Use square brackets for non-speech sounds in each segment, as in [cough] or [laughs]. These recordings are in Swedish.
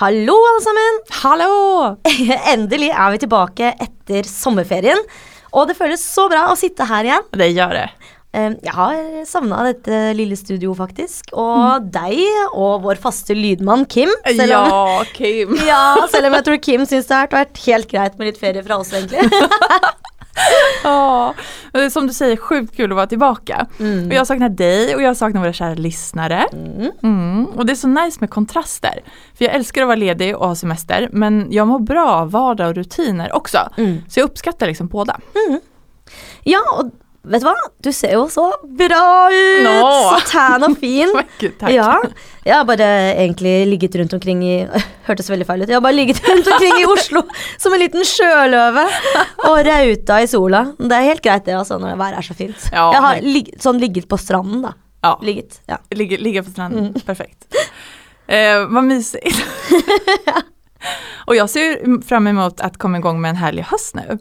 Hallo, alle sammen! Hallo! [laughs] Endelig er vi tilbake etter sommerferien. Og det føles så bra å sitte her igjen. Det gör det. Eh, Jeg har savna dette lille studioet, faktisk. Og deg og vår faste lydmann Kim. Om, Ja, Kim. [laughs] ja, selv om jeg tror Kim syns det har vært helt greit med litt ferie fra oss, egentlig. [laughs] [laughs] Ja, som du säger sjukt kul att vara tillbaka. Och jag saknar dig och jag saknar våra kära lyssnare. Mm. Och det är så nice med kontraster. För jag älskar att vara ledig och ha semester men jag mår bra av vardag och rutiner också. Mm. Så jag uppskattar liksom båda. Ja, og vet du hva? Du ser jo så bra ut! Nå. Så tan og fin. [laughs] Ja. Jeg har bare egentlig ligget rundt omkring i [laughs] Hørtes veldig feil ut. Jeg har bare ligget rundt omkring i Oslo [laughs] som en liten sjøløve og rauta i sola. Det er helt greit det, altså, når været er så fint. Ja, jeg har lig sånn ligget på stranden, da. Ja, Ligget. Ja. ligga, ligga på stranden, perfekt. Eh, vad mysigt. och jag ser fram emot att komma igång med en härlig höst nu.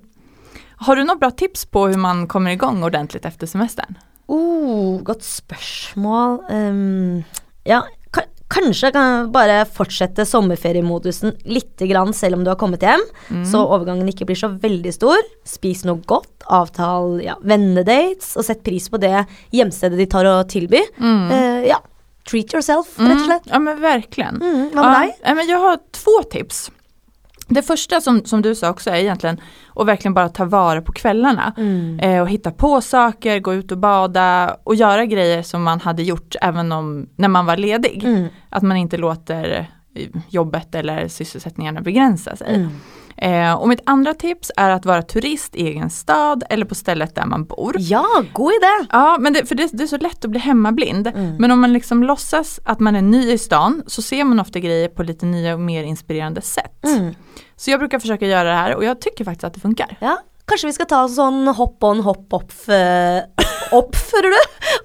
Har du några bra tips på hur man kommer igång ordentligt efter semestern? Oh, godt spørsmål. Ehm, ja, ka kanskje kan bare fortsette sommerferiemodusen lite grann selv om du har kommet hjem, så overgangen ikke blir så veldig stor. Spis noe godt, avtal ja, vennedates, og sett pris på det hjemstedet de tar å tilby. Eh, ja, treat yourself, rett og slett. Ja men verkligen. Mm, hva med ja, men jag har två tips. Det första som, som du sa också är egentligen att verkligen bara ta vara på kvällarna. Mm. Eh, och hitta på saker, gå ut och bada och göra grejer som man hade gjort även om, när man var ledig. Mm. Att man inte låter jobbet eller sysselsättningarna begränsa sig. Mm. Eh, och mitt andra tips är att vara turist i egen stad eller på stället där man bor. Ja, god idé! Ja, men det, för det, det är så lätt att bli hemmablind. Mm. Men om man liksom låtsas att man är ny i stan så ser man ofta grejer på lite nya och mer inspirerande sätt. Mm. Så jag brukar försöka göra det här och jag tycker faktiskt att det funkar. Ja, kanskje vi skal ta sånn hopp on, hopp off uh, Opp, fører du?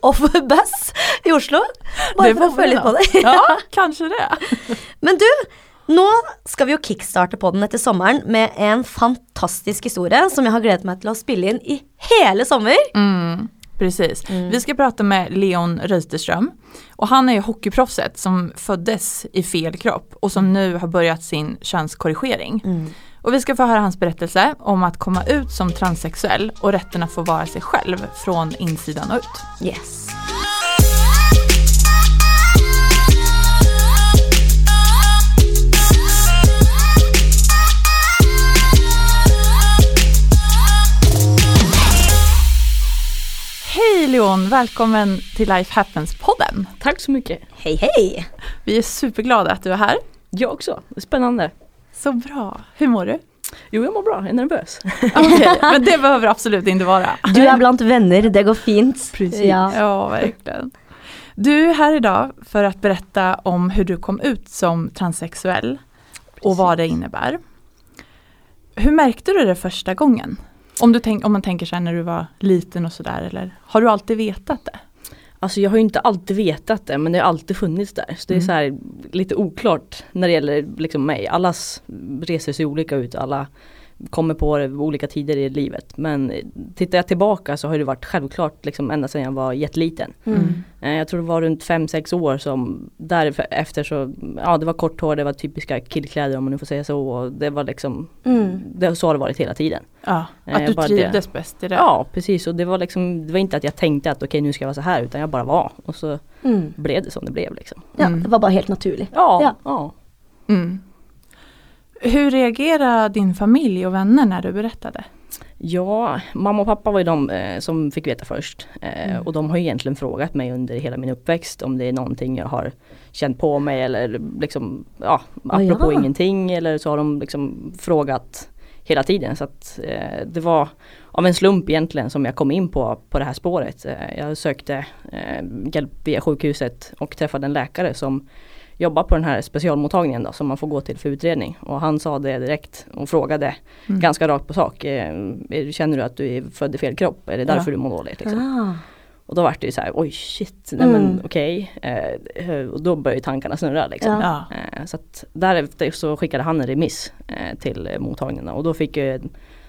Off-buss i Oslo? Bare for å føle litt på det. [laughs] Ja, kanske det. Men du, nå skal vi jo kickstarte på den etter sommeren med en fantastisk historie som jeg har gledet meg til å spille inn i hele sommer. Mm, precis. Vi ska prata med Leon Reuterström och han är ju hockeyproffset som föddes i fel kropp och som nu har börjat sin könskorrigering. Och vi ska få höra hans berättelse om att komma ut som transsexuell och rätten att få vara sig själv från insidan och ut. Yes. Hej Leon, välkommen till Life Happens-podden. Tack så mycket. Hei, hei. Vi är superglada att du är här. Jag också. Det är spännande. Så bra. Hur mår du? Jo, jag mår bra. Jag är nervös. [laughs] Okej, [laughs] men det behöver absolut inte vara. Du er blant venner, det går fint. Precis. Ja. Ja. verkligen. Du är här idag för att berätta om hur du kom ut som transsexuell och vad det innebär. Hur märkte du det första gången? Om, du tänk, om man tänker sig när du var liten och sådär, eller har du alltid vetat det? Alltså jag har ju inte alltid vetat det men det har alltid funnits där. Så det är Mm. så här lite oklart när det gäller liksom mig. Allas resor ser olika ut, alla kommer på det olika tider i livet. Men tittar jag tillbaka så har det varit självklart liksom ända sedan jag var jätteliten. Mm. Eh, Jag tror det var runt 5-6 år som därefter så, ja det var kort hår, det var typiska killkläder om man nu får säga så. Och det var liksom, Mm. det, så har det varit hela tiden. Ja, Eh, att du bara det. trivdes bäst i det? Ja precis och det var liksom, det var inte att jag tänkte att okej nu ska jag vara så här utan jag bara var. Och så Mm. blev det som det blev liksom. Ja, Mm. det var bare helt naturlig. Ja, Ja. ja. Hur reagerade din familj och vänner när du berättade? Ja, mamma och pappa var ju de eh, som fick veta först. Eh, Mm. Och de har ju egentligen frågat mig under hela min uppväxt om det är någonting jag har känt på mig eller liksom, ja, apropå ja. ingenting eller så har de liksom frågat hela tiden. Så att eh, det var av en slump egentligen som jag kom in på, på det här spåret. Eh, jag sökte eh, hjälp via sjukhuset och träffade en läkare som jobbar på den här specialmottagningen då, som man får gå till för utredning. Och han sa det direkt och frågade Mm. ganska rakt på sak. Eh, känner du att du är född i fel kropp? Är det därför Ja. du mår dåligt? Liksom? Ah. Och då var det ju så här, oj shit, nej Mm. men okej. Eh, och då började tankarna snurra liksom. Ja. Eh, så att därefter så skickade han en remiss eh, till mottagningarna och då fick ju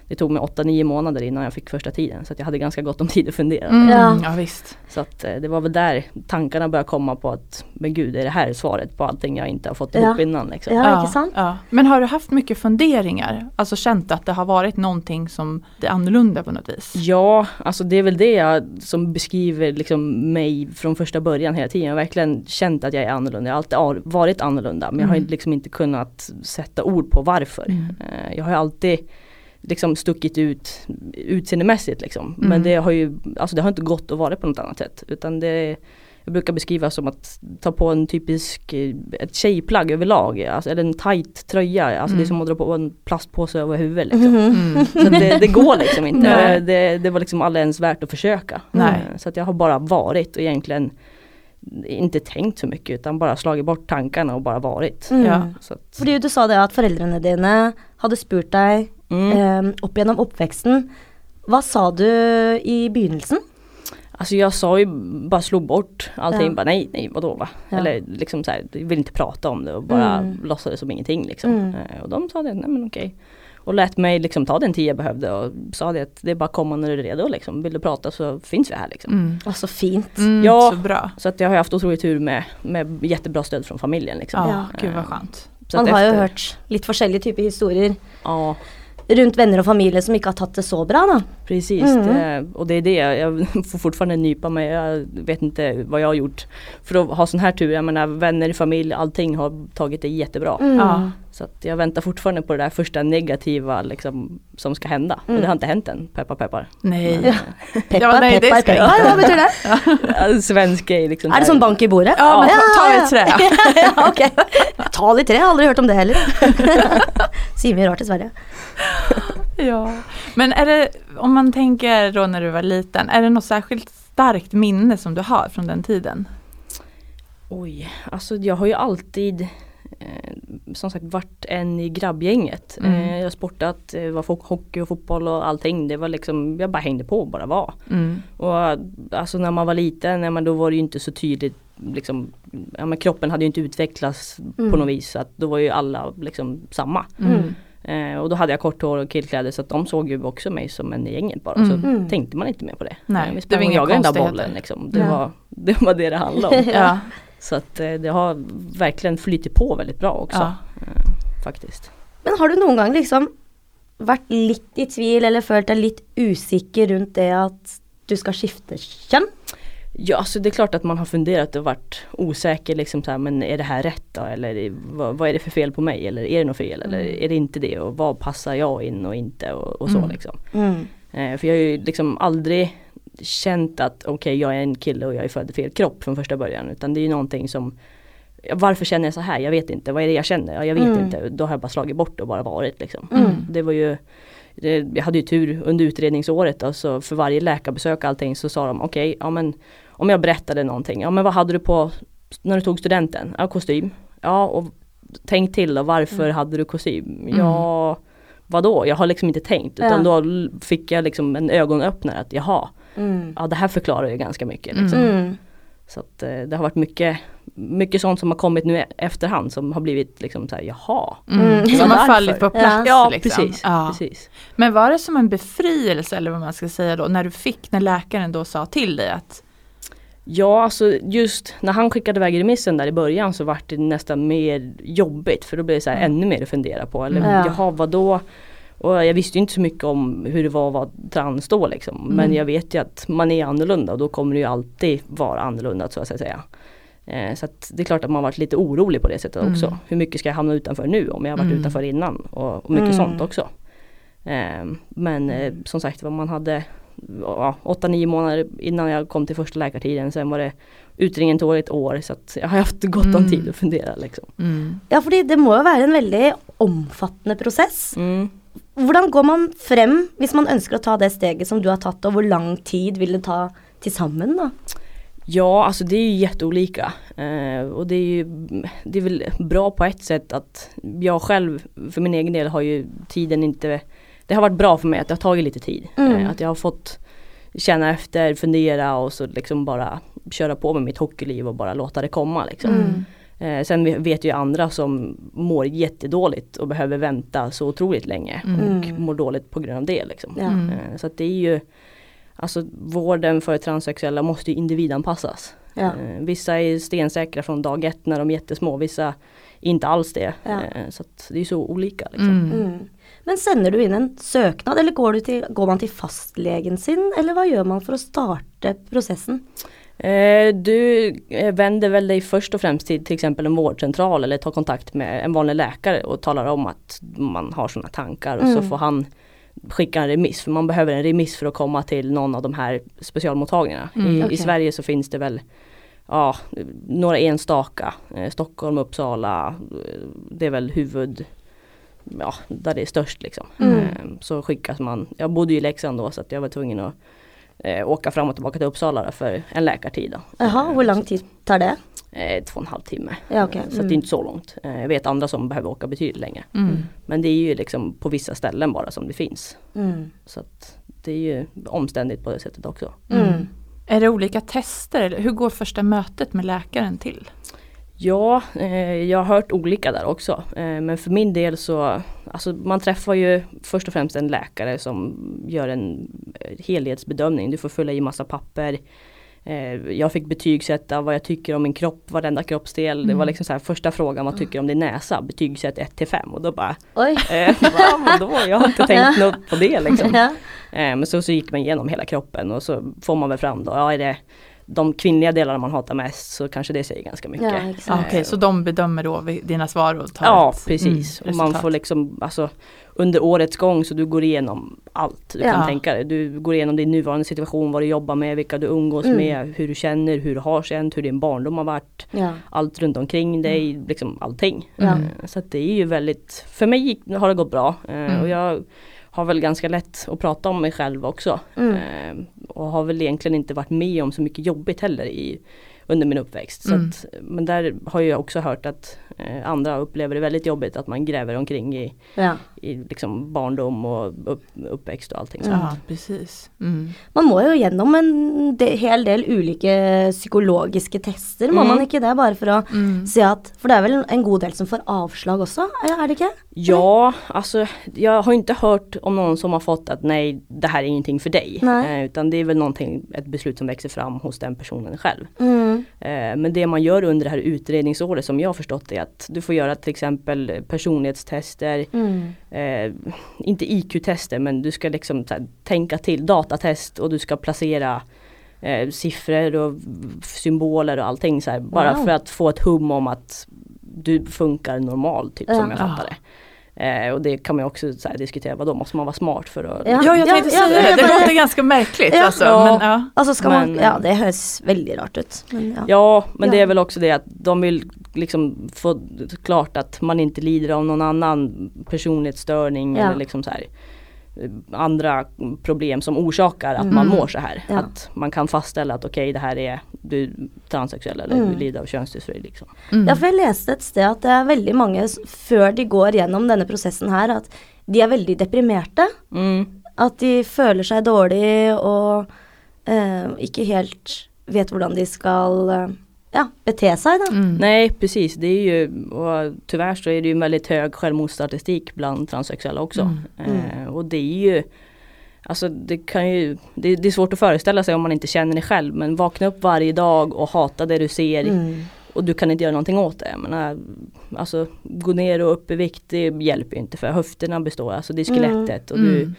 det tog mig 8-9 månader innan jag fick första tiden så att jag hade ganska gott om tid att fundera. Mm, Ja. ja. visst. Så att eh, det var väl där tankarna började komma på att men gud är det här svaret på allting jag inte har fått Ja. ihop innan liksom. Ja, inte sant? Ja. Men har du haft mycket funderingar? Alltså känt att det har varit någonting som är annorlunda på något vis? Ja, alltså det är väl det jag som beskriver liksom mig från första början hela tiden. Jag har verkligen känt att jag är annorlunda. Jag har alltid ar- varit annorlunda men jag har Mm. liksom inte kunnat sätta ord på varför. Mm. Eh, Jag har alltid liksom stuckit ut utseendemässigt liksom. Mm. Men det har ju, alltså det har inte gått att vara på något annat sätt. Utan det, jag brukar beskriva som att ta på en typisk, eh, ett tjejplagg överlag. Alltså, eller en tight tröja. Alltså det är Mm. som att dra på en plastpåse över huvudet liksom. Mm. Så det, det går liksom inte. [laughs] Det, det var liksom aldrig ens värt att försöka. Nej. Så att jag har bara varit och egentligen inte tänkt så mycket utan bara slagit bort tankarna och bara varit. Mm. Ja. Så att, Fordi du sa det at foreldrene dine hadde spurt deg mm. eh, opp gjennom oppveksten. Hva sa du i begynnelsen? Alltså jag sa ju, bara slog bort allting, Ja. bara nej, nej vadå va? Ja. Eller liksom så här, jag vill inte prata om det och bara Mm. låtsades som ingenting liksom. Mm. Eh, Och de sa det, nej men okej. Och lät mig liksom ta den tid jag behövde och sa det att det är bara att komma när du är redo liksom. Vill du prata så finns vi här liksom. Mm. Å, så fint. Mm, Ja. Så bra. Så att jag har haft otroligt tur med, med jättebra stöd från familjen liksom. Ja, Ja. gud vad skönt. Så Man har efter- hørt litt forskjellige typer historier Ja, rundt venner og familie som ikke har tatt det så bra, da. precis. Mm. Det, och det är det, jag får fortfarande nypa mig. Jag vet inte vad jag har gjort för att ha sån här tur. Jag menar vänner, familj, allting har tagit det jättebra. Mm. Ja. Så att jag väntar fortfarande på det där första negativa liksom, som ska hända. Mm. Och det har inte hänt än, peppar peppar. Nej. Ja. Peppar, Ja, nej, det peppar, ska peppar. inte. Hva betyr det? [laughs] Ja, Svensk grej liksom. Er det sånn bank i bordet? Ja, men ta, ta ja. ett trä. [laughs] ja, ok. Ta tre, jeg har aldri hørt om det heller. [laughs] Sier mye rart i Sverige. Ja. Men är det, om man tänker då när du var liten, är det något särskilt starkt minne som du har från den tiden? Oj, alltså jag har ju alltid eh, som sagt varit en i grabbgänget. Mm. Eh, jag har sportat, eh, var hockey och fotboll och allting. Det var liksom, jag bara hängde på och bara var. Mm. Och alltså när man var liten, ja, men då var det ju inte så tydligt liksom, ja, men kroppen hade ju inte utvecklats Mm. på något vis. Så att då var ju alla liksom samma. Mm. Eh, och då hade jag kort hår och killkläder så att de såg ju också mig som en i gänget bara. Mm. Så Mm. tänkte man inte mer på det. Nej, Eh, det vi sprang var och jagade den där bollen liksom. Det, Ja. var, [laughs] det var det det handlade om. Ja. Så att eh, det har verkligen flyttit på väldigt bra också. Ja. Eh, faktiskt. Men har du noen gang liksom vært litt i tvil eller følt deg litt usikker rundt det at du skal skifte kjønn? Ja, alltså det är klart att man har funderat och varit osäker liksom så här, men är det här rätt då? Eller vad, vad är det för fel på mig? Eller är det något fel? Eller Mm. är det inte det? Och vad passar jag in och inte? Och, och så Mm. liksom. Mm. Eh, för jag har ju liksom aldrig känt att okej jag är en kille och jag är född i fel kropp från första början. Utan det är ju någonting som ja, Varför känner jag så här? Jag vet inte. Vad är det jag känner? Ja, jag vet Mm. inte. Då har jag bara slagit bort och bara varit liksom. Mm. Det var ju det, Jag hade ju tur under utredningsåret alltså för varje läkarbesök och allting så sa de okej, ja men om jag berättade någonting, ja men vad hade du på när du tog studenten? Ja kostym. Ja och tänk till då, varför Mm. hade du kostym? Ja vadå? Jag har liksom inte tänkt utan Ja. då fick jag liksom en ögonöppnare att jaha, Mm. ja det här förklarar ju ganska mycket. Liksom. Mm. Så att eh, det har varit mycket, mycket sånt som har kommit nu e- efterhand som har blivit liksom så här, jaha. Mm. Mm. Som har fallit på plats. Ja liksom. precis, Ja. precis. Men var det som en befrielse eller vad man ska säga då när du fick, när läkaren då sa till dig att Ja, alltså just när han skickade iväg remissen där i början så var det nästan mer jobbigt för då blev det så här Mm. ännu mer att fundera på. Eller Ja. jaha, vadå? Och jag visste ju inte så mycket om hur det var att vara trans då liksom. Men Mm. jag vet ju att man är annorlunda och då kommer det ju alltid vara annorlunda så att säga. Eh, så att det är klart att man varit lite orolig på det sättet Mm. också. Hur mycket ska jag hamna utanför nu om jag har varit Mm. utanför innan? Och, och mycket Mm. sånt också. Eh, men eh, som sagt vad man hade ja, 8-9 månader innan jag kom till första läkartiden. Sen var det utredningen tog ett år så att jag har haft gott om Mm. tid att fundera liksom. mm. Ja, fordi det må jo være en veldig omfattende prosess. Hvordan går man frem hvis man ønsker å ta det steget som du har tatt, og hvor lang tid vil det ta til sammen, da? Ja, alltså det är ju jätteolika. Eh, och det är ju det är väl bra på ett sätt att jag själv för min egen del har ju tiden inte Det har varit bra för mig att det har tagit lite tid. Mm. Eh, att jag har fått känna efter, fundera och så liksom bara köra på med mitt hockeyliv och bara låta det komma liksom. Mm. Eh, sen vet ju andra som mår jättedåligt och behöver vänta så otroligt länge Mm. och mår dåligt på grund av det. Liksom. Ja. Mm. Eh, så att det är ju Alltså vården för transsexuella måste ju individanpassas. Ja. Eh, vissa är stensäkra från dag ett när de är jättesmå, vissa inte alls det. Ja. Eh, så att det är så olika. Liksom. Mm. Mm. Men sender du inn en søknad, eller går, du til, går man til fastlegen sin, eller hva gjør man for å starte prosessen? Eh, du eh, vänder väl dig först och främst till till exempel en vårdcentral eller tar kontakt med en vanlig läkare och talar om att man har sådana tankar och så Mm. får han skicka en remiss. För man behöver en remiss för att komma till någon av de här specialmottagningarna. Mm, I, okej. I Sverige så finns det väl ja, några enstaka. Eh, Stockholm, Uppsala, det är väl huvud Ja, där det är störst liksom. Mm. Så skickas man, jag bodde ju i Leksand då så att jag var tvungen att eh, åka fram och tillbaka till Uppsala då för en läkartid. Då. Jaha, hvor lang tid tar det? Eh, två och en halv timme. Ja, ok. Så att det Mm. är inte så långt. Eh, jag vet andra som behöver åka betydligt längre. Mm. Men det är ju liksom på vissa ställen bara som det finns. Mm. Så att det är ju omständigt på det sättet också. Mm. Är det olika tester eller hur går första mötet med läkaren till? Ja, eh, jag har hört olika där också. Eh, men för min del så, alltså man träffar ju först och främst en läkare som gör en eh, helhetsbedömning. Du får fylla i massa papper. Eh, jag fick betygsätta vad jag tycker om min kropp, varenda kroppsdel. Det var Mm. liksom så här, första frågan, vad tycker du om din näsa? Betygsätt 1 till 5 och då bara, Oj. eh, [laughs] va, vadå? Jag har inte [laughs] tänkt något på det liksom. Eh, men så, så gick man igenom hela kroppen och så får man väl fram då, ja är det de kvinnliga delarna man hatar mest så kanske det säger ganska mycket. Ja, exakt. Okej, så de bedömer då dina svar och tar Ja ett precis. mm, och man får liksom, alltså under årets gång så du går igenom allt du Ja. kan tänka dig. Du går igenom din nuvarande situation, vad du jobbar med, vilka du umgås Mm. med, hur du känner, hur du har känt, hur din barndom har varit. Ja. Allt runt omkring dig, liksom allting. Ja. Eh, Så att det är ju väldigt, för mig gick, har det gått bra. eh, Mm. Och jag har väl ganska lätt att prata om mig själv också. Mm. Eh, Och har väl egentligen inte varit med om så mycket jobbigt heller i, under min uppväxt. Så Mm. att, men där har jag också hört att eh, andra upplever det väldigt jobbigt att man gräver omkring i, Ja. i liksom barndom och upp, uppväxt och allting. Så. Ja, precis. Mm. Man må jo gjennom en de, hel del ulike psykologiske tester, må Mm. man ikke det? Bare for å Mm. si at For det er vel en god del som får avslag er er det ikke? Ja, alltså jag har inte hört om någon som har fått att nej, det här är ingenting för dig. Nej. Eh, utan det är väl någonting, ett beslut som växer fram hos den personen själv. Mm. Eh, men det man gör under det här utredningsåret som jag har förstått är att du får göra till exempel personlighetstester, Mm. eh, inte IQ-tester men du ska liksom här, tänka till, datatest och du ska placera eh, siffror och symboler och allting så här, bara Wow. för att få ett hum om att du funkar normalt typ som Ja. jag fattar det. Eh, och det kan man ju också så här, diskutera, vad då måste man vara smart för att Ja. Ja, jag tänkte ja, säga ja, det. Det låter ganska märkligt Ja. alltså. Ja. Men, ja. Altså skal man Men- Ja, det høres veldig rart ut. Men ja. Ja, men det är väl också det att de vill liksom få klart att man inte lider av någon annan personlighetsstörning Ja. eller liksom så här eh, andra problem som orsakar att man Mm. mår så här. Ja. Att man kan fastställa att okej det här är du är transsexuell eller Mm. du lider av könsdysfori liksom. Mm. Ja, for jeg leste et sted at det veldig mange, s- før de går gjennom denne prosessen her, at de er veldig deprimerte. Mm. At de føler seg dårlig og eh, ikke helt vet hvordan de skal eh, ja, bete seg, da. Mm. Nej precis, det är ju och tyvärr så är det ju en väldigt hög självmordsstatistik bland transsexuella också. Mm. Eh, och det är ju Alltså det kan ju, det, det är svårt att föreställa sig om man inte känner det själv men vakna upp varje dag och hata det du ser Mm. och du kan inte göra någonting åt det. Jag menar, alltså gå ner och upp i vikt det hjälper ju inte för höfterna består, alltså det är skelettet och du, Mm.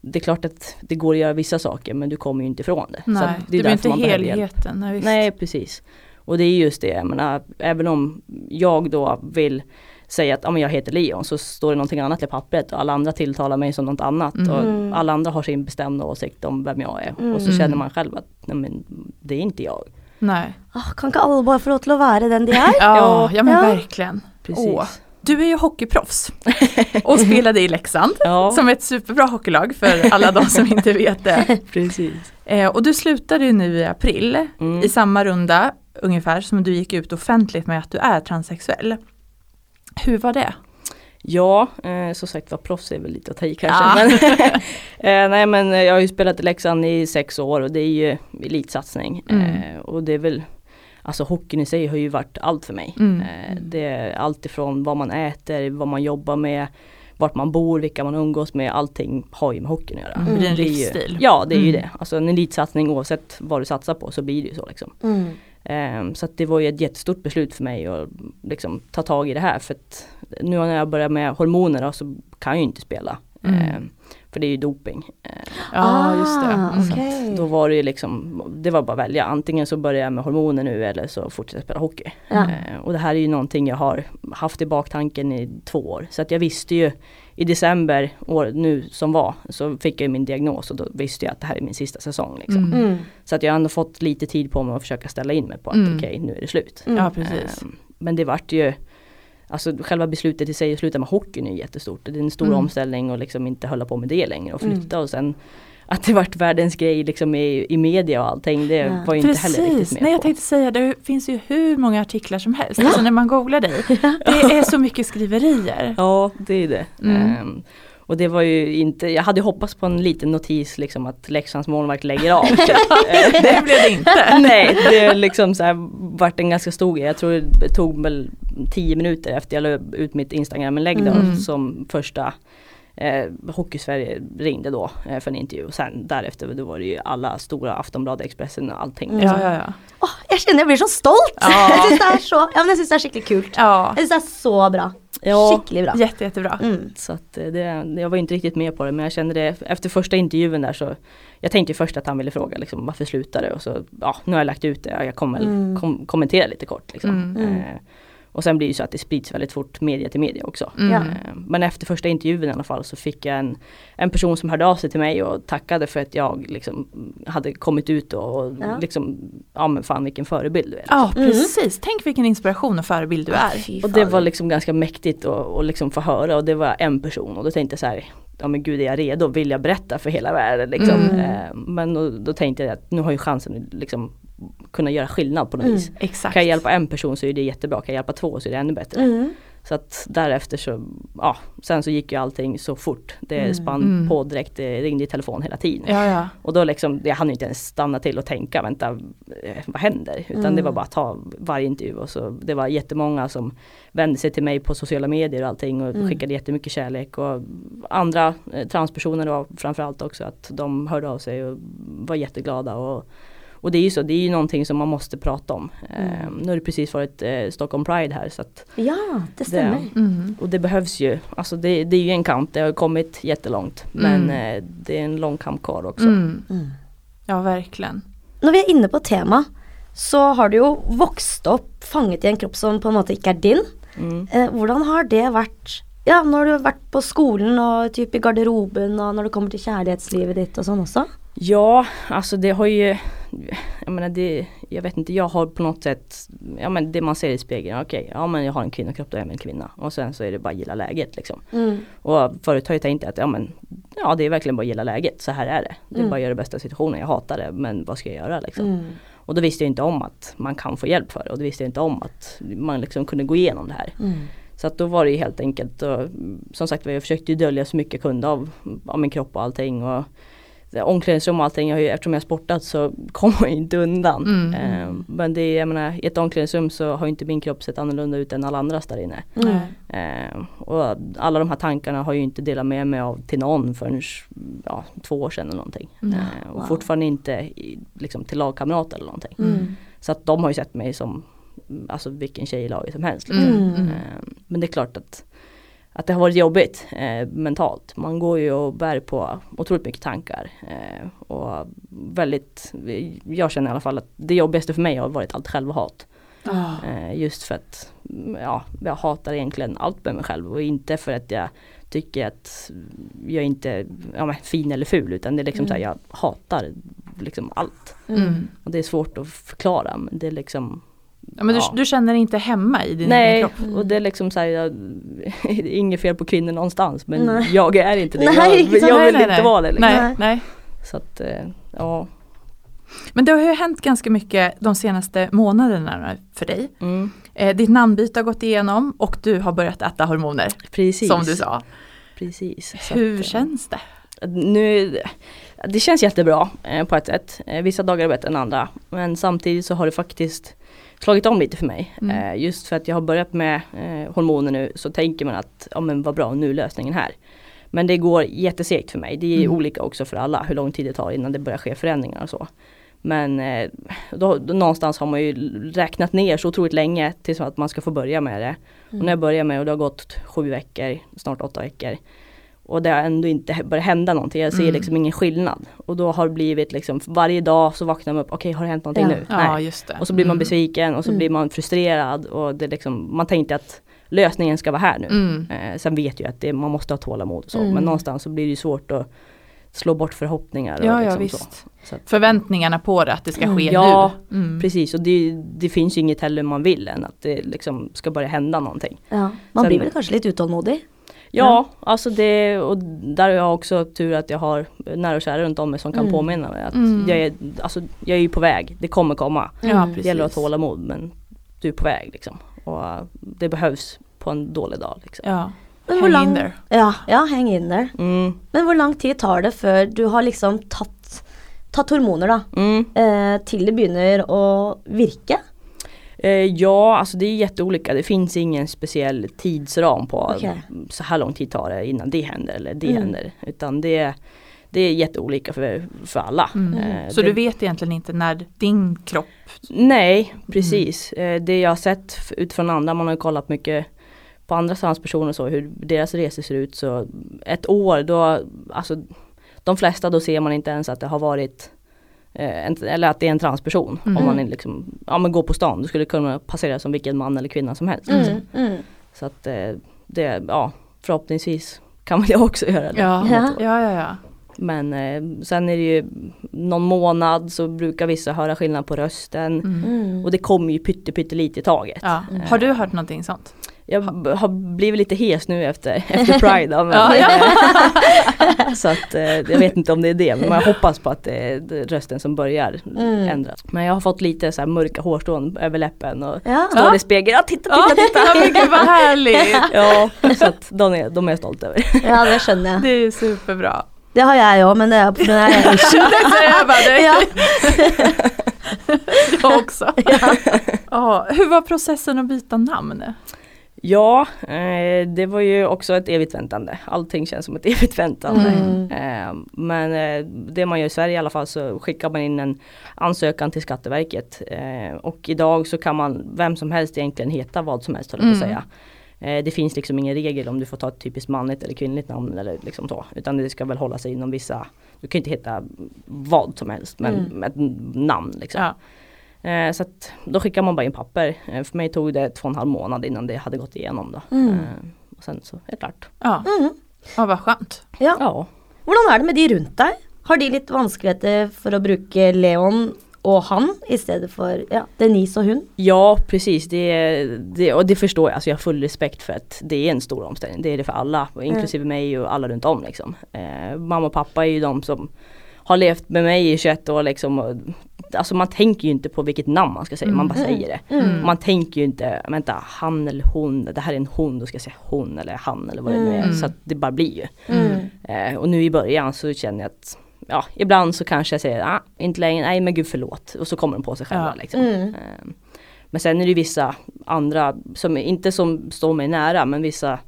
det är klart att det går att göra vissa saker men du kommer ju inte ifrån det. Så Nej, att det, blir inte helheten. Nej. Nej precis. Och det är just det, jag menar, även om jag då vill säga att ja, men jag heter Leon så står det någonting annat i pappret och alla andra tilltalar mig som något annat. Mm. Och alla andra har sin bestämda åsikt om vem jag är. Och så Mm. känner man själv att nej, men, det är inte jag. Nej. Ah, kan ikke alle bare få lov være den de er? [laughs] Ja, ja men Ja. verkligen. Precis. Åh. Du är ju hockeyproffs [laughs] och spelade i Leksand Ja, som är ett superbra hockeylag för alla de som inte vet det. [laughs] precis. Eh, och du slutade ju nu i april Mm. i samma runda ungefär som du gick ut offentligt med att du är transsexuell. Hur var det? Ja, eh, som sagt var proffs är väl lite att ta i kanske. Ja. Men, [laughs] [laughs] eh, nej men jag har ju spelat i Leksand i sex år och det är ju elitsatsning. Mm. Eh, och det är väl Alltså hockeyn i sig har ju varit allt för mig. Mm. Eh, det är allt ifrån vad man äter, vad man jobbar med, vart man bor, vilka man umgås med. Allting har ju med hockeyn att göra. Mm. Det är en ju- livsstil. Ja det är ju Mm. det. Alltså en elitsatsning oavsett vad du satsar på så blir det ju så liksom. Ehm, så det var ju ett jättestort beslut för mig att liksom ta tag i det här. För att nu när jag börjar med hormoner då, så kan jag ju inte spela. Mm. Ehm, för det är ju doping. Ja just det. Ah, Mm. okej. då var det ju liksom, det var bara att välja. Antingen så börjar jag med hormoner nu eller så fortsätter jag spela hockey. Ja. Eh, och det här är ju någonting jag har haft i baktanken i två år. Så att jag visste ju i december år, nu som var så fick jag min diagnos och då visste jag att det här är min sista säsong. Liksom. Mm. Mm. Så att jag har ändå fått lite tid på mig att försöka ställa in mig på att Mm. okej nu är det slut. Mm. Ja precis. Eh, men det vart ju Alltså själva beslutet i sig att sluta med hockeyn är jättestort. Det är en stor Mm. omställning och liksom inte hålla på med det längre och flytta och sen att det vart världens grej liksom i, i media och allting det Ja. var ju inte heller riktigt Precis, med nej jag på. tänkte säga det finns ju hur många artiklar som helst. Alltså när man googlar dig. [laughs] Det är så mycket skriverier. Ja det är det. Mm. Ehm, och det var ju inte, jag hade hoppats på en liten notis liksom att Leksands målvakt lägger av. [laughs] typ. Det blev det inte. [laughs] Nej, det liksom så här, vart en ganska stor grej. Jag tror det tog väl tio minuter efter jag la ut mitt Instagram-inlägg Mm. som första eh, Hockeysverige ringde då eh, för en intervju. Och sen därefter då var det ju alla stora Aftonbladet, Expressen och allting. Mm. liksom. Ja, ja, ja. Åh, jag känner jag blir så stolt! Ja. [laughs] Jag syns det är så, ja, men jag syns det är skickligt kul. ja. Jag syns det är så bra. Ja, Skickligt bra. Jätte, jättebra. Mm. så att eh, det, jag var inte riktigt med på det men jag kände det efter första intervjun där så Jag tänkte ju först att han ville fråga liksom, varför slutade och så ja nu har jag lagt ut det jag kommer Mm. kom, kommentera lite kort liksom. Mm. Mm. Eh, och sen blir det så att det sprids väldigt fort media till media också. Mm. Eh, Men efter första intervjun i alla fall så fick jag en, en person som hörde av sig till mig och tackade för att jag liksom hade kommit ut och Ja. liksom, ja men fan vilken förebild du är. Ja Mm. precis, tänk vilken inspiration och förebild du är. Och det var liksom ganska mäktigt att liksom få höra och det var en person och då tänkte jag så här Ja men gud är jag redo, vill jag berätta för hela världen liksom. Mm. Eh, Men då, då tänkte jag att nu har jag chansen att liksom kunna göra skillnad på något Mm. vis. Exakt. Kan jag hjälpa en person så är det jättebra, kan jag hjälpa två så är det ännu bättre. Mm. Så att därefter så, ja, sen så gick ju allting så fort. Det Mm. spann Mm. på direkt, det ringde i telefon hela tiden. Ja, ja. Och då liksom, jag hann inte ens stanna till och tänka, vänta, eh, vad händer? Utan Mm. det var bara att ta varje intervju och så det var jättemånga som vände sig till mig på sociala medier och allting och Mm. skickade jättemycket kärlek och andra eh, transpersoner då framförallt också att de hörde av sig och var jätteglada och och det är ju så, det är ju någonting som man måste prata om. Mm. Eh, nu har det precis varit eh, Stockholm Pride här så att Ja, det stämmer. Mm. och det behövs ju, alltså det, det är ju en kamp, det har kommit jättelångt. Men Mm. eh, det är en lång kamp kvar också. Mm. Mm. Ja, verkligen. Når vi er inne på tema, så har du jo vokst opp fanget i en kropp som på en måte ikke er din. Mm. Eh, hvordan har det vært ja, når du har vært på skolen og typ i garderoben og når det kommer til kjærlighetslivet ditt og sånn også? Ja, alltså det har ju, jag menar det, jag vet inte, jag har på något sätt, ja men det man ser i spegeln, okej, ja men jag har en kvinnokropp, då är jag en kvinna. Och sen så är det bara att gilla läget liksom. Mm. Och förut har jag tänkt att, ja men, ja det är verkligen bara att gilla läget, så här är det. Det är Mm. bara att göra det bästa situationen, jag hatar det, men vad ska jag göra liksom. Mm. Och då visste jag inte om att man kan få hjälp för det och då visste jag inte om att man liksom kunde gå igenom det här. Mm. Så att då var det ju helt enkelt, och, som sagt jag försökte ju dölja så mycket jag kunde av, av min kropp och allting. Och, Omklädningsrum och allting, jag har ju, eftersom jag har sportat så kommer jag ju inte undan. Mm. Eh, men det är, jag menar, i ett omklädningsrum så har ju inte min kropp sett annorlunda ut än alla andras där inne. Mm. Eh, och alla de här tankarna har jag ju inte delat med mig av till någon förrän ja, två år sedan eller någonting. Mm. Eh, och Wow. fortfarande inte i, liksom, till lagkamrater eller någonting. Mm. Så att de har ju sett mig som alltså vilken tjej i laget som helst. Liksom. Mm. Mm. Men det är klart att, att det har varit jobbigt eh, mentalt. Man går ju och bär på otroligt mycket tankar. Eh, och väldigt, jag känner i alla fall att det jobbigaste för mig har varit allt självhat. Ja. Eh, just för att mm, ja, jag hatar egentligen allt med mig själv och inte för att jag tycker att jag inte är ja, fin eller ful utan det är liksom Mm. så här, jag hatar liksom allt. Mm. Och det är svårt att förklara men det är liksom Ja, men du, Ja. du känner dig inte hemma i din egen Nej, kropp? Mm. och det är liksom så här, jag, det [laughs] är inget fel på kvinnor någonstans men Nej. jag är inte det. [laughs] Nej, jag, jag Nej, vill nej, inte nej. vara det. Liksom. Nej, Nej. nej. Så att, eh, ja. Men det har ju hänt ganska mycket de senaste månaderna för dig. Mm, Eh, ditt namnbyte har gått igenom och du har börjat äta hormoner. precis. Som du sa. Precis. Så Hur att, eh, känns det? Nu, det känns jättebra eh, på ett sätt. Vissa dagar är bättre än andra. Men samtidigt så har det faktiskt slagit om lite för mig. Mm. Eh, just för att jag har börjat med eh, hormoner nu så tänker man att ja men vad bra nu är lösningen här. Men det går jättesegt för mig. Det är Mm. olika också för alla hur lång tid det tar innan det börjar ske förändringar och så. Men eh, då, då någonstans har man ju räknat ner så otroligt länge tills att man ska få börja med det. Och när jag börjar med och det har gått sju veckor, snart åtta veckor. Och det har ändå inte börjat hända någonting. Jag ser Mm. liksom ingen skillnad. Och då har det blivit liksom varje dag så vaknar man upp, okej har det hänt någonting Ja. nu? Ja just det. Och så blir man Mm. besviken och så Mm. blir man frustrerad och det liksom, man tänkte att lösningen ska vara här nu. Mm. Eh, sen vet jag att det, man måste ha tålamod och så Mm. men någonstans så blir det ju svårt att slå bort förhoppningar. och Ja, ja liksom visst. Så. Så att, Förväntningarna på det, att det ska Mm. ske Ja, nu. Mm. Precis och det, det finns ju inget heller man vill än att det liksom ska börja hända någonting. Ja, man Sen- blir väl kanske lite utålmodig. Ja, alltså det och där har jag också tur att jag har nära och kära runt om mig som kan Mm. påminna mig att Mm. jag, är, alltså, jag är ju på väg, det kommer komma. Ja, Mm. Det gäller att ha tålamod men du är på väg liksom. Och uh, det behövs på en dålig dag. Liksom. Ja. Men hur Hang lång-. Ja, ja, häng in där. Mm, Men hur lång tid tar det før du har liksom tatt hormoner da, mm. eh, til det begynner å virke? Eh, ja, alltså det är jätteolika. Det finns ingen speciell tidsram på Okej. så här lång tid tar det innan det händer eller det Mm. händer. Utan det, det är jätteolika för, för alla. Mm. Eh, Så det, du vet egentligen inte när din kropp Nej, precis. Eh, det jag har sett utifrån andra, man har ju kollat mycket på andra transpersoner och så, hur deras resor ser ut. Så ett år då, alltså de flesta då ser man inte ens att det har varit en, eller att det är en transperson. Mm. Om man är liksom, ja men går på stan, du skulle kunna passera som vilken man eller kvinna som helst. liksom. Mm, mm. Så att eh, det, ja förhoppningsvis kan väl jag [laughs] också göra det. Ja, Ja. ja, ja. Men eh, sen är det ju någon månad så brukar vissa höra skillnad på rösten. Mm. Mm. Och det kommer ju pytte, pytte lite i taget. ja. Har du hört någonting sånt? Jag har blivit lite hes nu efter, [laughs] efter Pride. ja, men, Ja, ja. [laughs] så att eh, jag vet inte om det är det men jag hoppas på att det är det- rösten som börjar Mm. ändras. Men jag har fått lite så här mörka hårstrån över läppen och Ja. står i spegeln. Ja titta, Ja, titta, titta! ja, men gud vad härligt! [laughs] Ja, så att de är, de är jag stolt över. ja, det skjønner jeg. Det är superbra. Det har jeg òg, men det er på Det säger jag. Ja. Jag också. Ja. Hur var processen att byta namn? Ja, eh, det var ju också ett evigt väntande. Allting känns som ett [laughs] evigt väntande. Mm. Eh, men eh, det man gör i Sverige i alla fall så skickar man in en ansökan till Skatteverket. Eh, och idag så kan man, vem som helst egentligen heta vad som helst höll jag Mm. säga. Eh, det finns liksom ingen regel om du får ta ett typiskt manligt eller kvinnligt namn eller liksom så. Utan det ska väl hålla sig inom vissa, du kan inte heta vad som helst men Mm. ett namn liksom. Ja. Eh, så att då skickar man bara in papper. Eh, för mig tog det två och en halv månad innan det hade gått igenom då. Mm. Eh, och sen så är det klart. Ja. Mm. ja, vad skönt. Ja. Ja. Hvordan er det med de rundt deg? Har de litt vanskeligheter for å bruke Leon og han i stedet for ja, Denise og hun? Ja precis, det, det, och det förstår jag. Alltså jag har full respekt för att det är en stor omställning. Det är det för alla, och inklusive mig och alla runt om. Liksom. Eh, mamma och pappa är ju de som har levt med mig i 21 år. Liksom, och, alltså man tänker ju inte på vilket namn man ska säga, man bara Mm. säger det. Mm. Man tänker ju inte, vänta han eller hon, det här är en hon, då ska jag säga hon eller han eller vad det nu är. Mm. Så att det bara blir ju. Mm. Eh, och nu i början så känner jag att Ja, ibland så kanske jag säger, ah, inte längre, nej men gud förlåt. Och så kommer de på sig själva Ja. liksom. Mm. Eh, Men sen är det vissa andra, som inte som står mig nära, men vissa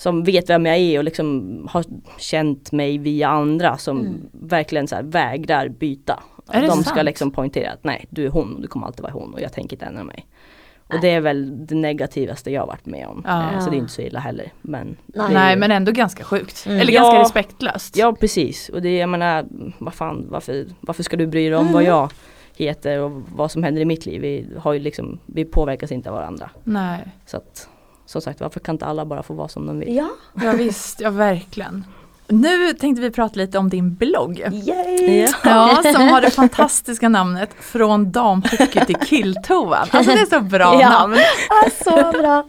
som vet vem jag är och liksom har känt mig via andra som Mm. verkligen så här vägrar byta. Är det De ska sant? liksom poängtera att nej, du är hon och du kommer alltid vara hon och jag tänker inte ändra mig. Och det är väl det negativaste jag varit med om. Ja. Eh, Så det är inte så illa heller. Men Nej. Nej men ändå ganska sjukt. Mm. Eller Ja. ganska respektlöst. Ja precis och det jag menar, vad fan, varför, varför ska du bry dig om Mm. vad jag heter och vad som händer i mitt liv? Vi, har ju liksom, vi påverkas inte av varandra. Nej. Så att, som sagt, varför kan inte alla bara få vara som de vill? Ja. Ja visst, ja verkligen. Nu tänkte vi prata lite om din blogg. Yay! Ja, [laughs] som har det fantastiska namnet Från damhockey till killtoan. Alltså det är så bra Ja. namn. Ja, så bra.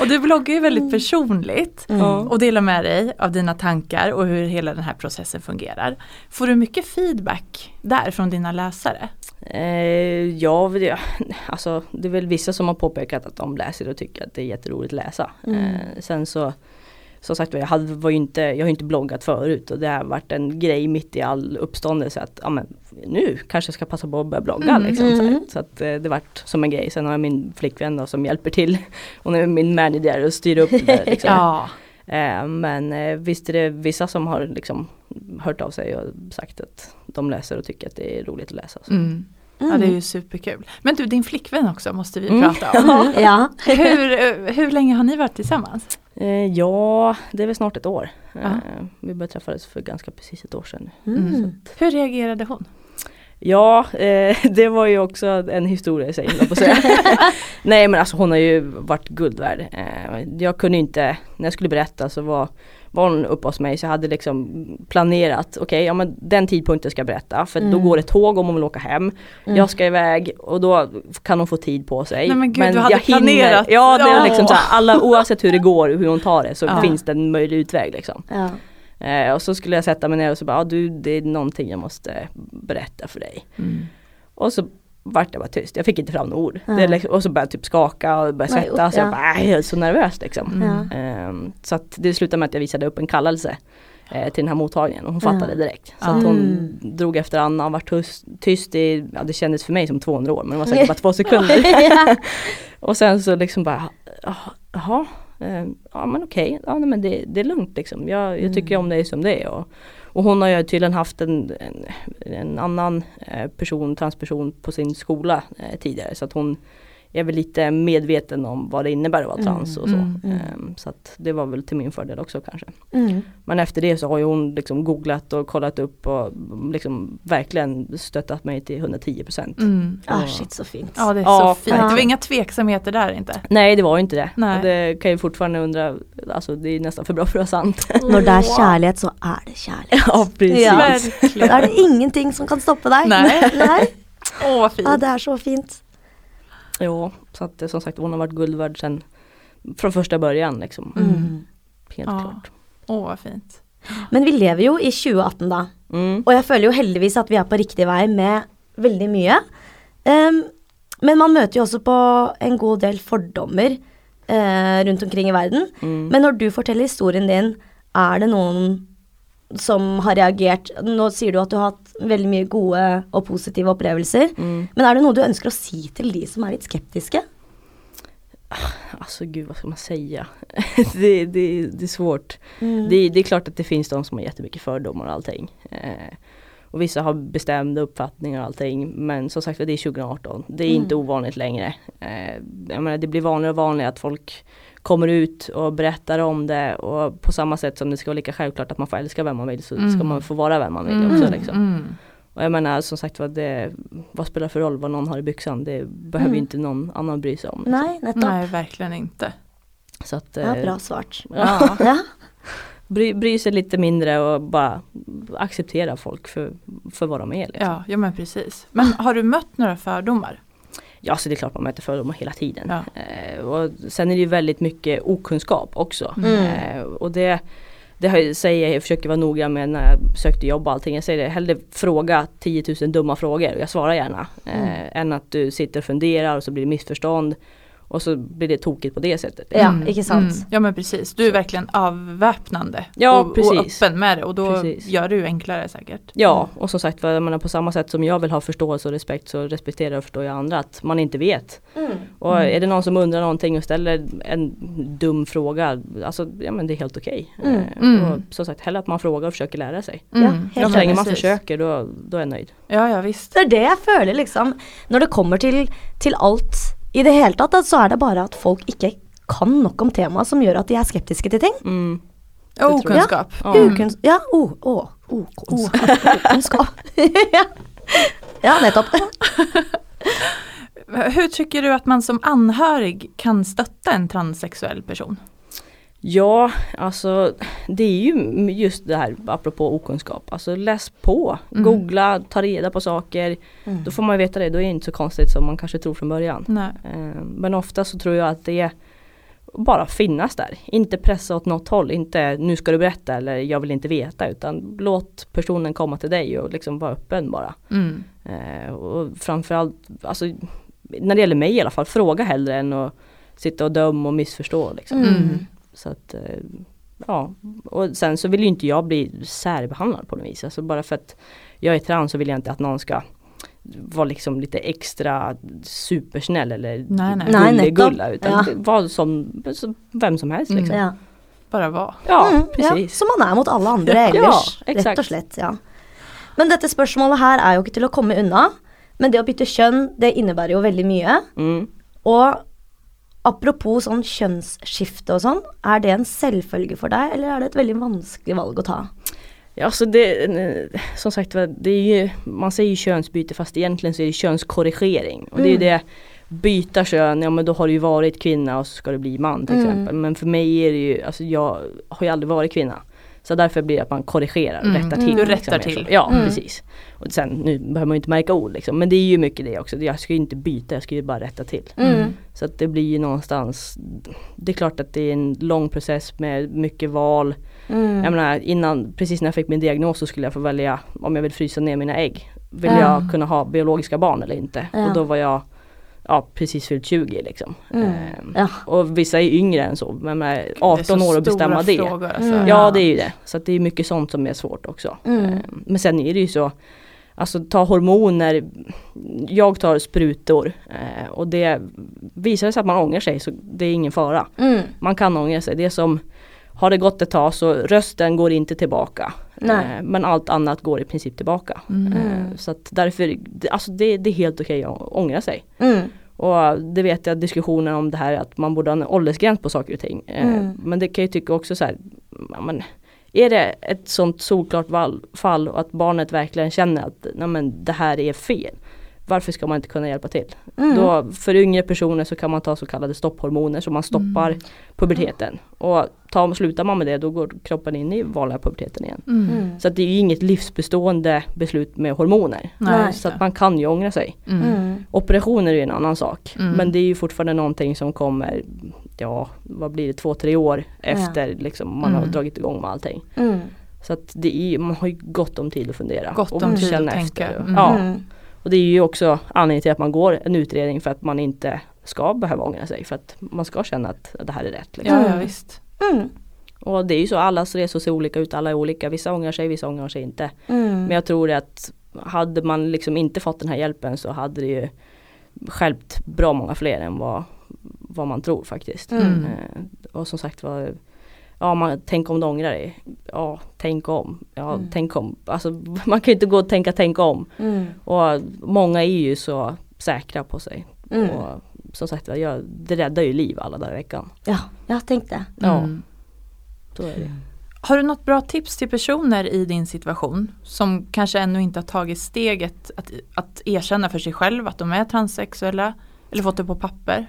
Och du bloggar ju väldigt personligt Mm. och delar med dig av dina tankar och hur hela den här processen fungerar. Får du mycket feedback där från dina läsare? Eh, ja, alltså, det är väl vissa som har påpekat att de läser och tycker att det är jätteroligt att läsa. Mm. Eh, sen så som sagt jag, hade, var ju inte, jag har ju inte bloggat förut och det har varit en grej mitt i all uppståndelse att ja, men, nu kanske jag ska passa på att börja blogga. Mm. Liksom, så. Mm. så att eh, det vart som en grej. Sen har jag min flickvän då, som hjälper till. [laughs] Hon är min manager och styr upp det där. [laughs] Liksom. Ja. Eh, men eh, visst är det vissa som har liksom hört av sig och sagt att de läser och tycker att det är roligt att läsa. Så. Mm. ja, det är ju superkul. Men du, din flickvän också måste vi Mm. prata om. [laughs] Ja. [laughs] Hur, eh, hur länge har ni varit tillsammans? Eh, ja, det är väl snart ett år. Eh, vi började träffades för ganska precis ett år sedan. Mm. Hur reagerade hon? Ja, eh, [laughs] det var ju också en historia i sig, på säga. Nej men alltså hon har ju varit guld värd. Eh, jag kunde inte, när jag skulle berätta så var, var hon uppe hos mig så jag hade liksom planerat, okej ja men den tidpunkten ska jag berätta för då Mm. går det tåg om hon vill åka hem. Mm. Jag ska iväg och då kan hon få tid på sig. Nej, men gud, du hade jag planerat. Ja, det är liksom så här, alla, oavsett hur det går, hur hon tar det så Ja. finns det en möjlig utväg liksom. Ja. Eh, och så skulle jag sätta mig ner och så bara, ah, du det är någonting jag måste berätta för dig. Mm. Och så vart jag bara tyst, jag fick inte fram några ord. Ja. Det liksom, och så började jag typ skaka och började svettas. ja. Jag bara, "Aj, jag är så nervös liksom. Mm. Ja. Ehm, så att det slutade med att jag visade upp en kallelse eh, till den här mottagningen och hon Ja. fattade direkt. Så Ja. att hon Mm. drog efter Anna och var tyst, tyst i, ja det kändes för mig som 200 år men det var säkert bara två sekunder. [laughs] ja. [laughs] och sen så liksom bara, "Ah, jaha, eh, ja men okej, ja nej, men det, det är lugnt liksom. Jag, jag tycker Mm. om dig som det är. Och, och hon har ju tydligen haft en, en, en annan eh, person, transperson på sin skola eh, tidigare. Så att hon är väl lite medveten om vad det innebär att vara trans och så. Mm, mm. Ehm, så att det var väl till min fördel också kanske. Mm. Men efter det så har ju hon liksom googlat och kollat upp och liksom verkligen stöttat mig till 110%. Mm. Ah, shit så fint. Ja det är Ja, så fint. Det var inga tveksamheter där inte. Nej det var ju inte det. Nej. Och det kan jag fortfarande undra, alltså det är nästan för bra för att vara sant. När det är kärlek så är det kärlek. [laughs] ja precis. Ja. Då är det ingenting som kan stoppa dig. Nej. Nej. Åh vad fint. Ja, det är så fint. Ja, så att eh, som sagt hon har varit guld värd sen från första början liksom. Mm. Helt Ja. klart. Åh vad fint. Men vi lever jo i 2018 da. Mm. Og jeg føler jo heldigvis at vi er på riktig vei med veldig mye. Ehm, men man møter jo også på en god del fordommer eh, rundt omkring i verden. Mm. Men når du forteller historien din, er det noen som har reagert Nå sier du at du har hatt veldig mye gode og positive opplevelser. Mm. Men er det noe du ønsker å si til de som er litt skeptiske? Alltså gud vad ska man säga? [laughs] det, det, det är svårt. Mm. Det, det är klart att det finns de som har jättemycket fördomar och allting. Eh, och vissa har bestämda uppfattningar och allting. Men som sagt det är 2018. Det är Mm. inte ovanligt längre. Eh, jag menar, det blir vanligare och vanligare att folk kommer ut och berättar om det. Och på samma sätt som det ska vara lika självklart att man får älska vem man vill så Mm. ska man få vara vem man vill Mm. också. Liksom. Mm. Och jag menar som sagt vad, det, vad spelar för roll vad någon har i byxan? Det behöver ju Mm. inte någon annan bry sig om. liksom. Nei, nettopp. Nej verkligen inte. Så att, Ja, eh, bra svart. Ja. [laughs] Ja. bry, bry sig lite mindre och bara acceptera folk för, för vad de är. Liksom. Ja, ja men precis. Men har du mött några fördomar? Ja, så det är klart man möter fördomar hela tiden. Ja. Eh, och sen är det ju väldigt mycket okunskap också. Mm. Eh, och det, det jag, säger jag, jag försöker vara noga med när jag sökte jobb och allting. Jag säger det, hellre fråga 10 000 dumma frågor och jag svarar gärna. Eh, Mm. Än att du sitter och funderar och så blir det missförstånd. Och så blir det tokigt på det sättet. Ja, ikke sant? Mm. Ja men precis, du är verkligen avväpnande Ja, och, och precis. öppen med det och då Precis. gör det ju enklare säkert. Ja, och som sagt jag menar, på samma sätt som jag vill ha förståelse och respekt så respekterar och förstår jag andra att man inte vet. Mm. Och Mm. är det någon som undrar någonting och ställer en dum fråga, alltså ja men det är helt okej. Mm. Eh, Mm. Och som sagt, hellre att man frågar och försöker lära sig. Ja, Mm. helt Så länge man försöker då, då är jag nöjd. Ja, ja visst. Det er det jeg føler, liksom. Når det kommer til, til alt i det hele tatt, så er det bare at folk ikke kan nok om temaet som gjør at de er skeptiske til ting. Mm. Jag. Okunskap. Ja. Ukuns ja, o, å, okunnskap. [laughs] Okunnskap. [laughs] ja. ja, nettopp. [laughs] Hur tycker du att man som anhörig kan stötta en transsexuell person? Ja, alltså det är ju just det här apropå okunskap. Alltså läs på, Mm. googla, ta reda på saker. Mm. Då får man veta det, då är det inte så konstigt som man kanske tror från början. Nej. Eh, Men ofta så tror jag att det är bara finnas där. Inte pressa åt något håll, inte nu ska du berätta eller jag vill inte veta utan låt personen komma till dig och liksom vara öppen bara. Mm. Eh, och framförallt, alltså, när det gäller mig i alla fall, fråga hellre än att sitta och döma och missförstå. Liksom. Mm. Så att, eh, ja, och sen så vill ju inte jag bli särbehandlad på något vis. Alltså bara för att jag är trans så vill jag inte att någon ska vara liksom lite extra supersnäll eller Nej, nej. Nej, netto. gulla utan Ja. vara som, som vem som helst liksom. Ja. Bara vara. Ja, Mm, precis. som man er mot alle andre Ja, ellers. exakt. Rett og slett. ja. Men dette spørsmålet her er jo ikke til å komme unna. Men det å bytte kjønn, det innebærer jo veldig mye. Mm. Og apropos sånn kjønnsskifte og sånn, er det en selvfølge for deg, eller er det et veldig vanskelig valg å ta? Ja, så det, som sagt det är ju, man säger ju könsbyte fast egentligen så är det könskorrigering. Och det är ju det, byta kön, ja men då har du ju varit kvinna och så ska du bli man till Mm. exempel. Men för mig är det ju, alltså jag har ju aldrig varit kvinna. Så därför blir det att man korrigerar och Mm. rättar Mm. till. Du liksom, rättar till. Ja, Mm. precis. Och sen, nu behöver man ju inte märka ord liksom, men det är ju mycket det också. Jag ska ju inte byta, jag ska ju bara rätta till. Mm. Så att det blir ju någonstans, det är klart att det är en lång process med mycket val. Mm. Jag menar innan, precis när jag fick min diagnos så skulle jag få välja om jag vill frysa ner mina ägg. Vill Ja. jag kunna ha biologiska barn eller inte? Ja. Och då var jag ja, precis fyllt 20 liksom. Mm. Ehm, Ja. och vissa är yngre än så, men med Det är 18 så år att bestämma det. Frågor, alltså. Mm. Ja det är ju det. Så det är mycket sånt som är svårt också. Mm. Ehm, Men sen är det ju så Alltså ta hormoner Jag tar sprutor eh, och det visar sig att man ångrar sig så det är ingen fara. Mm. Man kan ångra sig. Det som har det gått ett tag så rösten går inte tillbaka. Eh, Men allt annat går i princip tillbaka. Mm. Eh, Så att därför, alltså det, det är helt okej att ångra sig. Mm. Och det vet jag diskussioner om det här att man borde ha en åldersgräns på saker och ting. Eh, Mm. Men det kan jag tycka också så här, men, är det ett sånt solklart fall och att barnet verkligen känner att nej, men, det här är fel. Varför ska man inte kunna hjälpa till? Mm. Då, för yngre personer så kan man ta så kallade stopphormoner så man stoppar Mm. puberteten. Och tar, slutar man med det då går kroppen in i vanliga puberteten igen. Mm. Mm. Så att det är ju inget livsbestående beslut med hormoner. Nej, Så att man kan ju ångra sig. mm. Mm. Operationer är ju en annan sak. Mm. Men det är ju fortfarande någonting som kommer, ja vad blir det, två, tre år efter liksom, man har Mm. dragit igång med allting. Mm. Så att det är, man har ju gott om tid att fundera. Gott och om tid känna att efter. tänka. Mm. Ja, Mm. Och det är ju också anledningen till att man går en utredning för att man inte ska behöva ångra sig. För att man ska känna att det här är rätt. Liksom. Ja, ja visst. Mm. Och det är ju så, allas resor ser olika ut, alla är olika. Vissa ångrar sig, vissa ångrar sig inte. Mm. Men jag tror att hade man liksom inte fått den här hjälpen så hade det ju skälpt bra många fler än vad, vad man tror faktiskt. Mm. Eh, och som sagt var Ja, man, tänk om du ångrar dig. Ja, tänk om. Ja, Mm. tänk om. Alltså, [laughs] man kan ju inte gå och tänka tänk om. Mm. Och många är ju så säkra på sig. Mm. Och som sagt jag, det räddar ju liv alla dagar i veckan. Ja, jag tänkte. Ja. Mm. Så är det. Har du något bra tips till personer i din situation som kanske ännu inte har tagit steget att, att erkänna för sig själv att de är transsexuella eller fått det på papper?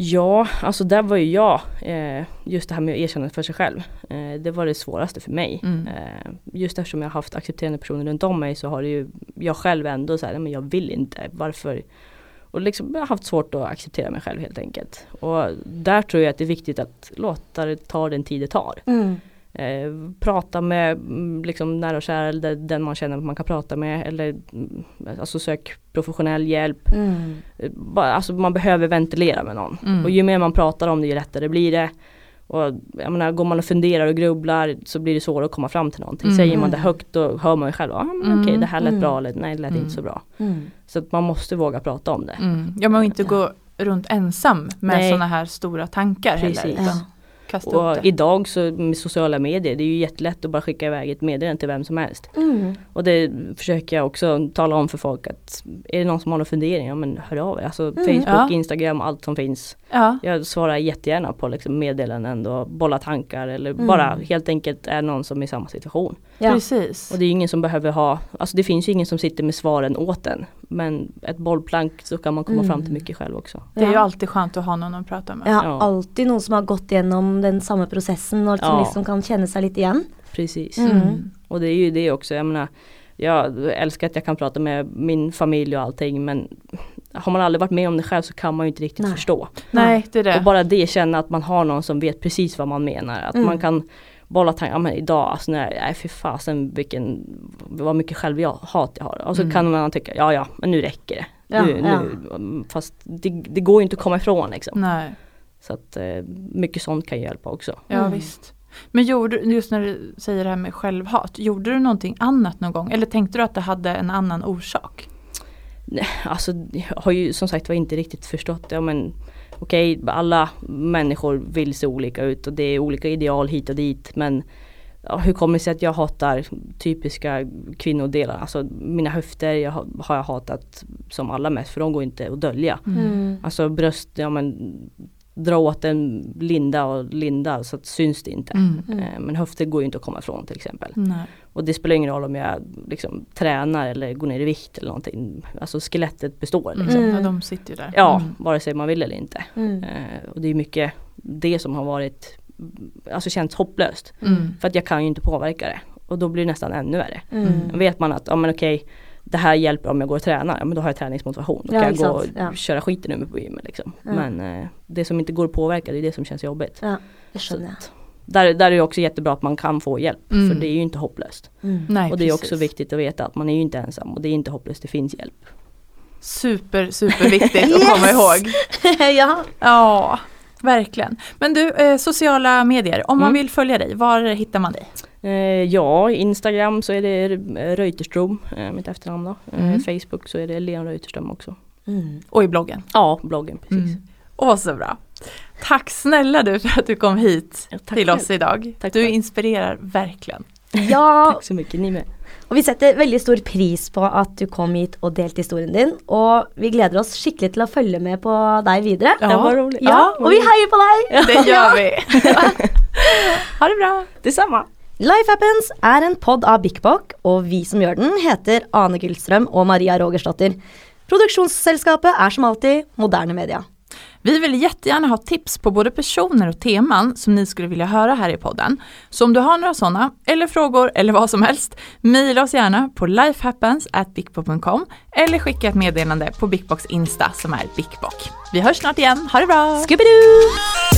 Ja, alltså där var ju jag, eh, just det här med att erkänna för sig själv. Eh, det var det svåraste för mig. Mm. Eh, just eftersom jag har haft accepterande personer runt om mig så har det ju jag själv ändå så här, "Nej, men jag vill inte, varför? Och liksom jag har haft svårt att acceptera mig själv helt enkelt. Och där tror jag att det är viktigt att låta det ta den tid det tar. Mm. Eh, prata med mm, liksom, nära och kära eller den man känner att man kan prata med. Eller mm, alltså sök professionell hjälp. Mm. Eh, bara, alltså man behöver ventilera med någon. Mm. Och ju mer man pratar om det ju lättare blir det. Och jag menar, går man och funderar och grubblar så blir det svårare att komma fram till någonting. Mm. Säger man det högt då hör man ju själv, ah, Mm. okej det här lät Mm. bra eller nej det lät Mm. inte så bra. Mm. Så att man måste våga prata om det. Mm. Ja men inte gå runt ensam med sådana här stora tankar Precis. heller. Utan Ja. Kasta Och idag så med sociala medier, det är ju jättelätt att bara skicka iväg ett meddelande till vem som helst. Mm. Och det försöker jag också tala om för folk att är det någon som har några funderingar, men hör av er. Alltså Facebook, Ja. Instagram, allt som finns. Ja. Jag svarar jättegärna på liksom meddelanden och bollar tankar eller Mm. bara helt enkelt är någon som är i samma situation. Ja. Precis. Och det är ingen som behöver ha, alltså det finns ju ingen som sitter med svaren åt en. Men ett bollplank så kan man komma Mm. fram till mycket själv också. Det är ju Ja. alltid skönt att ha någon att prata med. Har Ja. alltid noen som har gått gjennom den samme prosessen, og som Ja. liksom kan kjenne seg litt igjen. Precis. Mm. Och det är ju det också, jag menar jag älskar att jag kan prata med min familj och allting men har man aldrig varit med om det själv så kan man ju inte riktigt Nej. förstå. Nej det är det. Och bara det känna att man har någon som vet precis vad man menar. Att Mm. man kan bolla tankar, ja men idag, alltså när, nej fy fasen vilken, vad mycket självhat jag har. Och så Mm. kan man tycka, ja ja men nu räcker det. Ja, nu, ja. nu, fast det, det går ju inte att komma ifrån liksom. Nej. Så att eh, mycket sånt kan hjälpa också. Ja Mm. visst. Men gjorde, just när du säger det här med självhat, gjorde du någonting annat någon gång? Eller tänkte du att det hade en annan orsak? Nej, alltså jag har ju som sagt var inte riktigt förstått det. Men okej, alla människor vill se olika ut och det är olika ideal hit och dit. Men ja, hur kommer det sig att jag hatar typiska kvinnodelar? Alltså mina höfter jag har, har jag hatat som allra mest för de går inte att dölja. Mm. Alltså bröst, ja men dra åt en linda och linda så att syns det inte. Mm. Mm. Eh, Men höfter går ju inte att komma ifrån till exempel. Nej. Och det spelar ingen roll om jag liksom tränar eller går ner i vikt eller någonting. Alltså skelettet består liksom. Mm. Mm. Ja, de sitter ju där. Ja, Mm. vare sig man vill eller inte. Mm. Eh, och det är mycket det som har varit, alltså känts hopplöst. Mm. För att jag kan ju inte påverka det. Och då blir det nästan ännu värre. Mm. Vet man att, ja men okej, det här hjälper om jag går och tränar. Ja men då har jag träningsmotivation. Då Ja, kan jag gå och. Ja. köra skiten ur mig på gymmet liksom. Ja. Men eh, det som inte går att påverka, det är det som känns jobbigt. Så där, där är det också jättebra att man kan få hjälp. Mm. För det är ju inte hopplöst. Mm. Nej, och det är precis. också viktigt att veta att man är ju inte ensam och det är inte hopplöst, det finns hjälp. Super, super viktigt att komma [laughs] ihåg. [laughs] ja. Ja, verkligen. Men du, eh, sociala medier, om man Mm. vill följa dig, var hittar man dig? Eh, ja, Instagram så är det eh, Reuterström, eh, mitt efternamn då. Eh, Mm. Facebook så är det Leon Reuterström också. Mm. Och i bloggen. Ja, bloggen precis. Mm. Åh, så bra. Tack snälla du för att du kom hit Ja, till själv. oss idag. Tack du själv. inspirerar verkligen. ja, Tack så mycket, ni med. Og vi setter veldig stor pris på at du kom hit og delte historien din. Og vi gleder oss skikkelig til å følge med på deg videre. Ja, Ja. Ja, Ja, og vi heier på deg! Det [laughs] gör vi. ha det bra. Detsamma! Life Happens er en pod av Bik Bok, og vi som gjør den, heter Ane Gullstrøm og Maria Rogersdottir. Produksjonsselskapet er som alltid Moderne Media. Vi vill jättegärna ha tips på både personer och teman som ni skulle vilja höra här i podden. Så om du har några sådana, eller frågor eller vad som helst, mejla oss gärna på lifehappens@bikbok.com eller skicka ett meddelande på Bikboks Insta som är Bikbok. Vi hörs snart igen, ha det bra! Scooby-Doo!